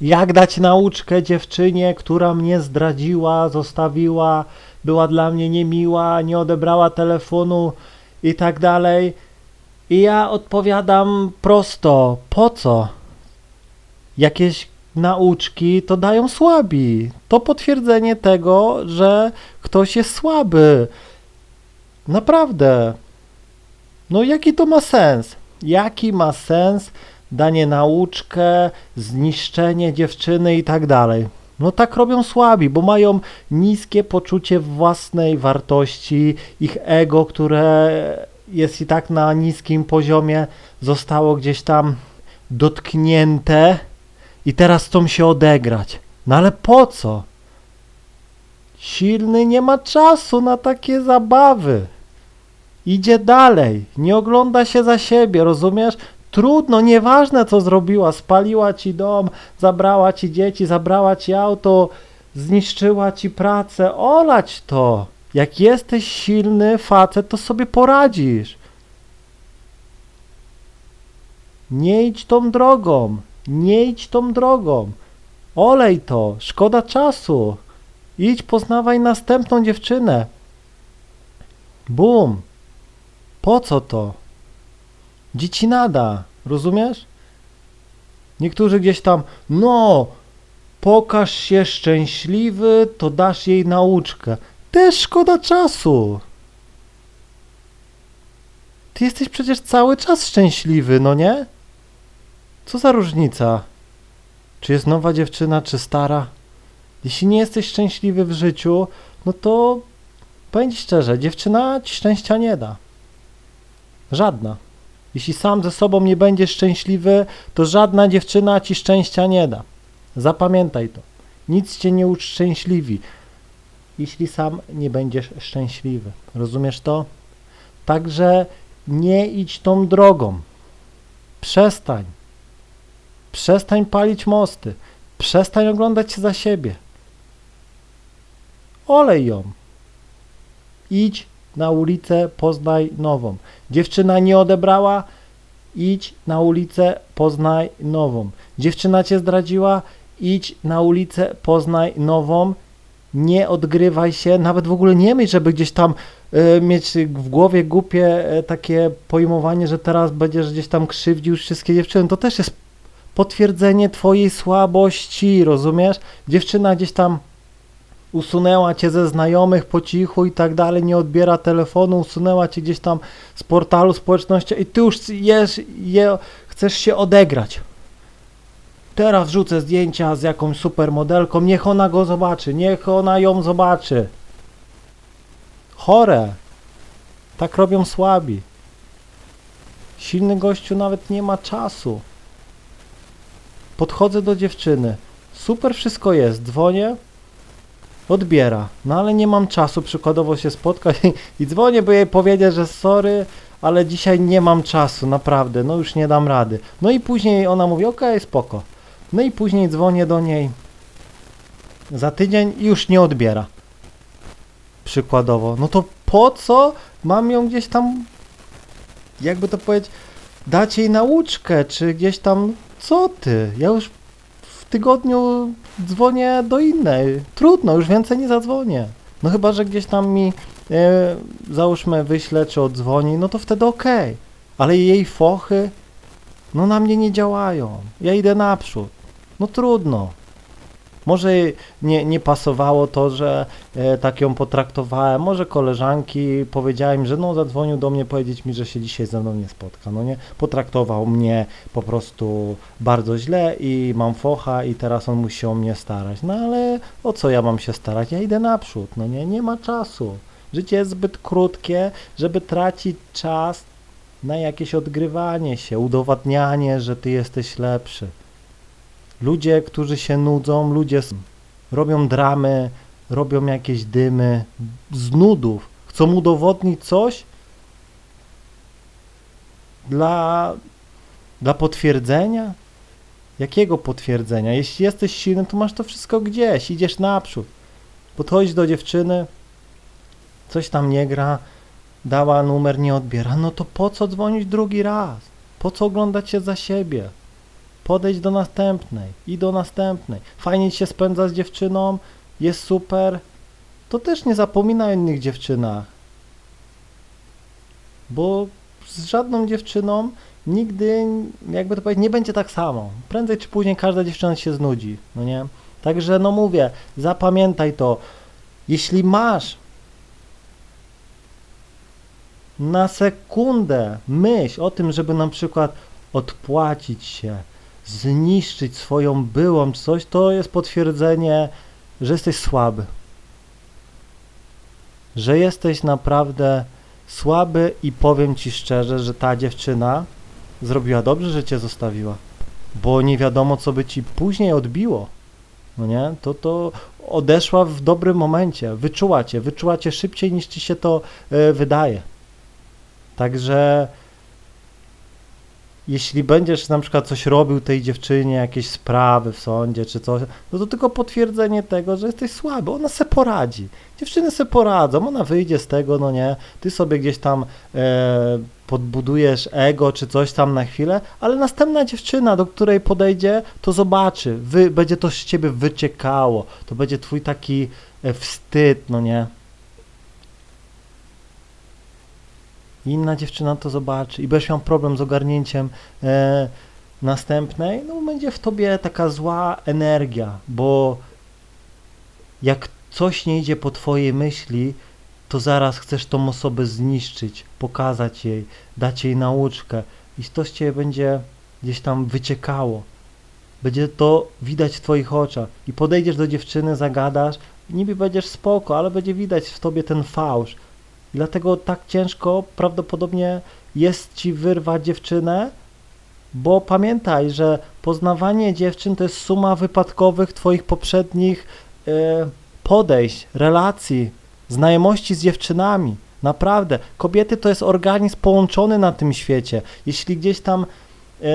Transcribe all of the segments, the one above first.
Jak dać nauczkę dziewczynie, która mnie zdradziła, zostawiła, była dla mnie niemiła, nie odebrała telefonu i tak dalej. I ja odpowiadam prosto, po co? Jakieś nauczki to dają słabi. To potwierdzenie tego, że ktoś jest słaby. Naprawdę. No jaki to ma sens? Jaki ma sens danie nauczkę, zniszczenie dziewczyny i tak dalej? No tak robią słabi, bo mają niskie poczucie własnej wartości, ich ego, które jest i tak na niskim poziomie, zostało gdzieś tam dotknięte i teraz chcą się odegrać. No ale po co? Silny nie ma czasu na takie zabawy. Idzie dalej, nie ogląda się za siebie, rozumiesz? Trudno, nieważne co zrobiła, spaliła ci dom, zabrała ci dzieci, zabrała ci auto, zniszczyła ci pracę, olać to. Jak jesteś silny facet, to sobie poradzisz. Nie idź tą drogą, nie idź tą drogą. Olej to, szkoda czasu. Idź, poznawaj następną dziewczynę. Bum. Po co to? Dzieci nada, rozumiesz? Niektórzy gdzieś tam, no, pokaż się szczęśliwy, to dasz jej nauczkę. Też szkoda czasu. Ty jesteś przecież cały czas szczęśliwy, no nie? Co za różnica? Czy jest nowa dziewczyna, czy stara? Jeśli nie jesteś szczęśliwy w życiu, no to powiem ci szczerze, dziewczyna ci szczęścia nie da. Żadna. Jeśli sam ze sobą nie będziesz szczęśliwy, to żadna dziewczyna ci szczęścia nie da. Zapamiętaj to. Nic cię nie uszczęśliwi, jeśli sam nie będziesz szczęśliwy. Rozumiesz to? Także nie idź tą drogą. Przestań. Przestań palić mosty. Przestań oglądać się za siebie. Olej ją. Idź na ulicę, poznaj nową. Dziewczyna nie odebrała, idź na ulicę, poznaj nową. Dziewczyna cię zdradziła, idź na ulicę, poznaj nową. Nie odgrywaj się, nawet w ogóle nie myśl, żeby gdzieś tam y, mieć w głowie głupie y, takie pojmowanie, że teraz będziesz gdzieś tam krzywdził wszystkie dziewczyny. To też jest potwierdzenie twojej słabości, rozumiesz? Dziewczyna gdzieś tam usunęła cię ze znajomych po cichu i tak dalej, nie odbiera telefonu, usunęła cię gdzieś tam z portalu społeczności i ty już jesz, je, chcesz się odegrać. Teraz wrzucę zdjęcia z jakąś supermodelką, niech ona go zobaczy, niech ona ją zobaczy. Chore. Tak robią słabi. Silny gościu nawet nie ma czasu. Podchodzę do dziewczyny. Super wszystko jest. Dzwonię. Odbiera. No ale nie mam czasu przykładowo się spotkać i, i dzwonię, by jej powiedzieć, że sorry, ale dzisiaj nie mam czasu, naprawdę, no już nie dam rady. No i później ona mówi, okej, okay, spoko. No i później dzwonię do niej za tydzień i już nie odbiera. Przykładowo. No to po co mam ją gdzieś tam, jakby to powiedzieć, dać jej nauczkę, czy gdzieś tam, co ty? Ja już w tygodniu dzwonię do innej. Trudno, już więcej nie zadzwonię. No chyba, że gdzieś tam mi, e, załóżmy, wyśle czy odzwoni, no to wtedy okej. Okay. Ale jej fochy, no na mnie nie działają. Ja idę naprzód. No trudno. Może nie, nie pasowało to, że e, tak ją potraktowałem. Może koleżanki powiedziałem, że no zadzwonił do mnie powiedzieć mi, że się dzisiaj ze mną nie spotka. No nie, potraktował mnie po prostu bardzo źle i mam focha i teraz on musi o mnie starać. No ale o co ja mam się starać? Ja idę naprzód, no nie, nie ma czasu. Życie jest zbyt krótkie, żeby tracić czas na jakieś odgrywanie się, udowadnianie, że ty jesteś lepszy. Ludzie, którzy się nudzą, ludzie robią dramy, robią jakieś dymy z nudów. Chcą udowodnić coś dla, dla potwierdzenia. Jakiego potwierdzenia? Jeśli jesteś silny, to masz to wszystko gdzieś, idziesz naprzód. Podchodzisz do dziewczyny, coś tam nie gra, dała numer, nie odbiera. No to po co dzwonić drugi raz? Po co oglądać się za siebie? Podejdź do następnej i do następnej. Fajnie się spędza z dziewczyną, jest super. To też nie zapominaj o innych dziewczynach. Bo z żadną dziewczyną nigdy, jakby to powiedzieć, nie będzie tak samo. Prędzej czy później każda dziewczyna się znudzi, no nie? Także no mówię, zapamiętaj to. Jeśli masz na sekundę myśl o tym, żeby na przykład odpłacić się, zniszczyć swoją byłą coś, to jest potwierdzenie, że jesteś słaby. Że jesteś naprawdę słaby i powiem ci szczerze, że ta dziewczyna zrobiła dobrze, że cię zostawiła, bo nie wiadomo, co by ci później odbiło. No nie? To to odeszła w dobrym momencie, wyczuła cię, wyczuła cię szybciej niż ci się to y, wydaje. Także jeśli będziesz na przykład coś robił tej dziewczynie, jakieś sprawy w sądzie czy coś, no to tylko potwierdzenie tego, że jesteś słaby. Ona se poradzi. Dziewczyny se poradzą, ona wyjdzie z tego, no nie. Ty sobie gdzieś tam e, podbudujesz ego czy coś tam na chwilę, ale następna dziewczyna, do której podejdzie, to zobaczy. Wy, będzie to z ciebie wyciekało. To będzie twój taki e, wstyd, no nie. Inna dziewczyna to zobaczy i będziesz miał problem z ogarnięciem e, następnej, no będzie w tobie taka zła energia, bo jak coś nie idzie po twojej myśli, to zaraz chcesz tą osobę zniszczyć, pokazać jej, dać jej nauczkę i to z ciebie będzie gdzieś tam wyciekało. Będzie to widać w twoich oczach i podejdziesz do dziewczyny, zagadasz, niby będziesz spoko, ale będzie widać w tobie ten fałsz, Dlatego tak ciężko prawdopodobnie jest ci wyrwać dziewczynę, bo pamiętaj, że poznawanie dziewczyn to jest suma wypadkowych twoich poprzednich y, podejść, relacji, znajomości z dziewczynami. Naprawdę, kobiety to jest organizm połączony na tym świecie. Jeśli gdzieś tam E,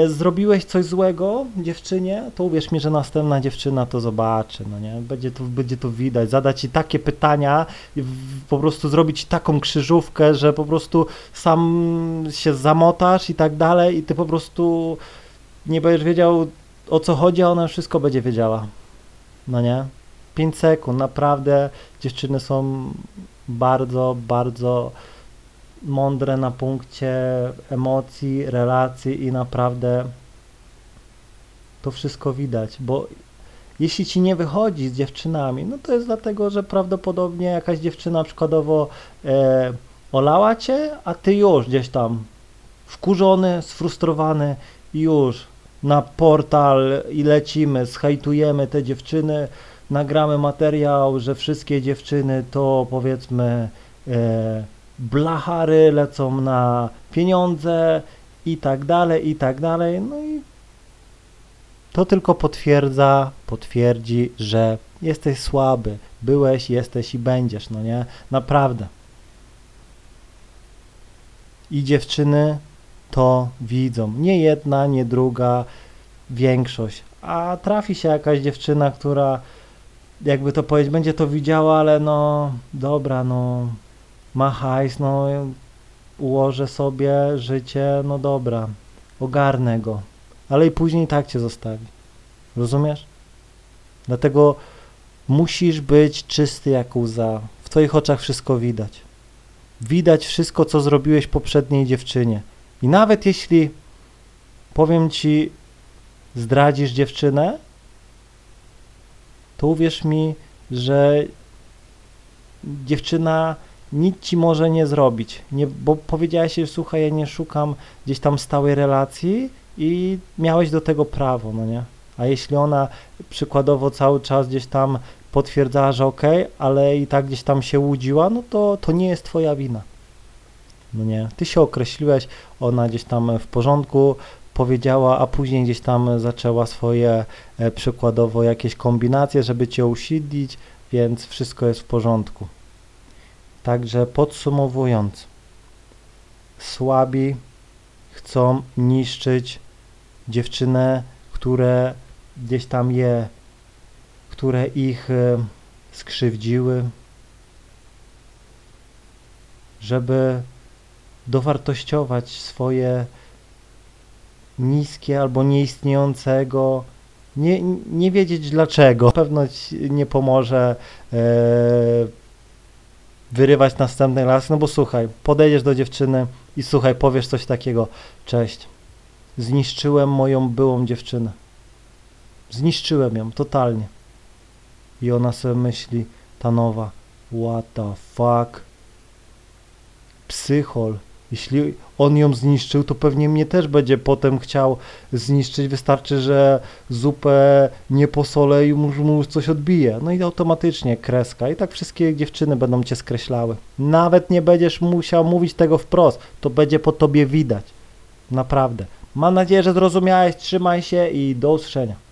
zrobiłeś coś złego dziewczynie, to uwierz mi, że następna dziewczyna to zobaczy, no nie? Będzie to, będzie to widać, zadać ci takie pytania, po prostu zrobić taką krzyżówkę, że po prostu sam się zamotasz i tak dalej i ty po prostu nie będziesz wiedział o co chodzi, a ona wszystko będzie wiedziała, no nie? 5 sekund, naprawdę dziewczyny są bardzo, bardzo mądre na punkcie emocji, relacji i naprawdę to wszystko widać, bo jeśli ci nie wychodzi z dziewczynami, no to jest dlatego, że prawdopodobnie jakaś dziewczyna przykładowo e, olała cię, a ty już gdzieś tam wkurzony, sfrustrowany już na portal i lecimy, schajtujemy te dziewczyny, nagramy materiał, że wszystkie dziewczyny to powiedzmy e, blachary lecą na pieniądze i tak dalej, i tak dalej. No i to tylko potwierdza, potwierdzi, że jesteś słaby, byłeś, jesteś i będziesz, no nie? Naprawdę. I dziewczyny to widzą. Nie jedna, nie druga, większość. A trafi się jakaś dziewczyna, która jakby to powiedzieć, będzie to widziała, ale no dobra, no ma hajs, no ułożę sobie życie, no dobra, ogarnę go, ale i później tak cię zostawi. Rozumiesz? Dlatego musisz być czysty jak łza. W twoich oczach wszystko widać. Widać wszystko, co zrobiłeś poprzedniej dziewczynie. I nawet jeśli, powiem ci, zdradzisz dziewczynę, to uwierz mi, że dziewczyna nic ci może nie zrobić, nie, bo powiedziałeś, że słuchaj, ja nie szukam gdzieś tam stałej relacji i miałeś do tego prawo, no nie? A jeśli ona przykładowo cały czas gdzieś tam potwierdzała, że ok, ale i tak gdzieś tam się łudziła, no to to nie jest twoja wina. No nie, ty się określiłeś, ona gdzieś tam w porządku powiedziała, a później gdzieś tam zaczęła swoje e, przykładowo jakieś kombinacje, żeby cię usiedlić, więc wszystko jest w porządku. Także podsumowując, słabi chcą niszczyć dziewczynę, które gdzieś tam je, które ich e, skrzywdziły, żeby dowartościować swoje niskie albo nieistniejącego. Nie, nie wiedzieć dlaczego. Na pewno ci nie pomoże e, wyrywać następnej raz, no bo słuchaj, podejdziesz do dziewczyny i słuchaj, powiesz coś takiego, cześć, zniszczyłem moją byłą dziewczynę. Zniszczyłem ją totalnie. I ona sobie myśli, ta nowa, what the fuck, psychol. Jeśli on ją zniszczył, to pewnie mnie też będzie potem chciał zniszczyć. Wystarczy, że zupę nie posolę i mu, mu coś odbije. No i automatycznie kreska. I tak wszystkie dziewczyny będą cię skreślały. Nawet nie będziesz musiał mówić tego wprost. To będzie po tobie widać. Naprawdę. Mam nadzieję, że zrozumiałeś. Trzymaj się i do usłyszenia.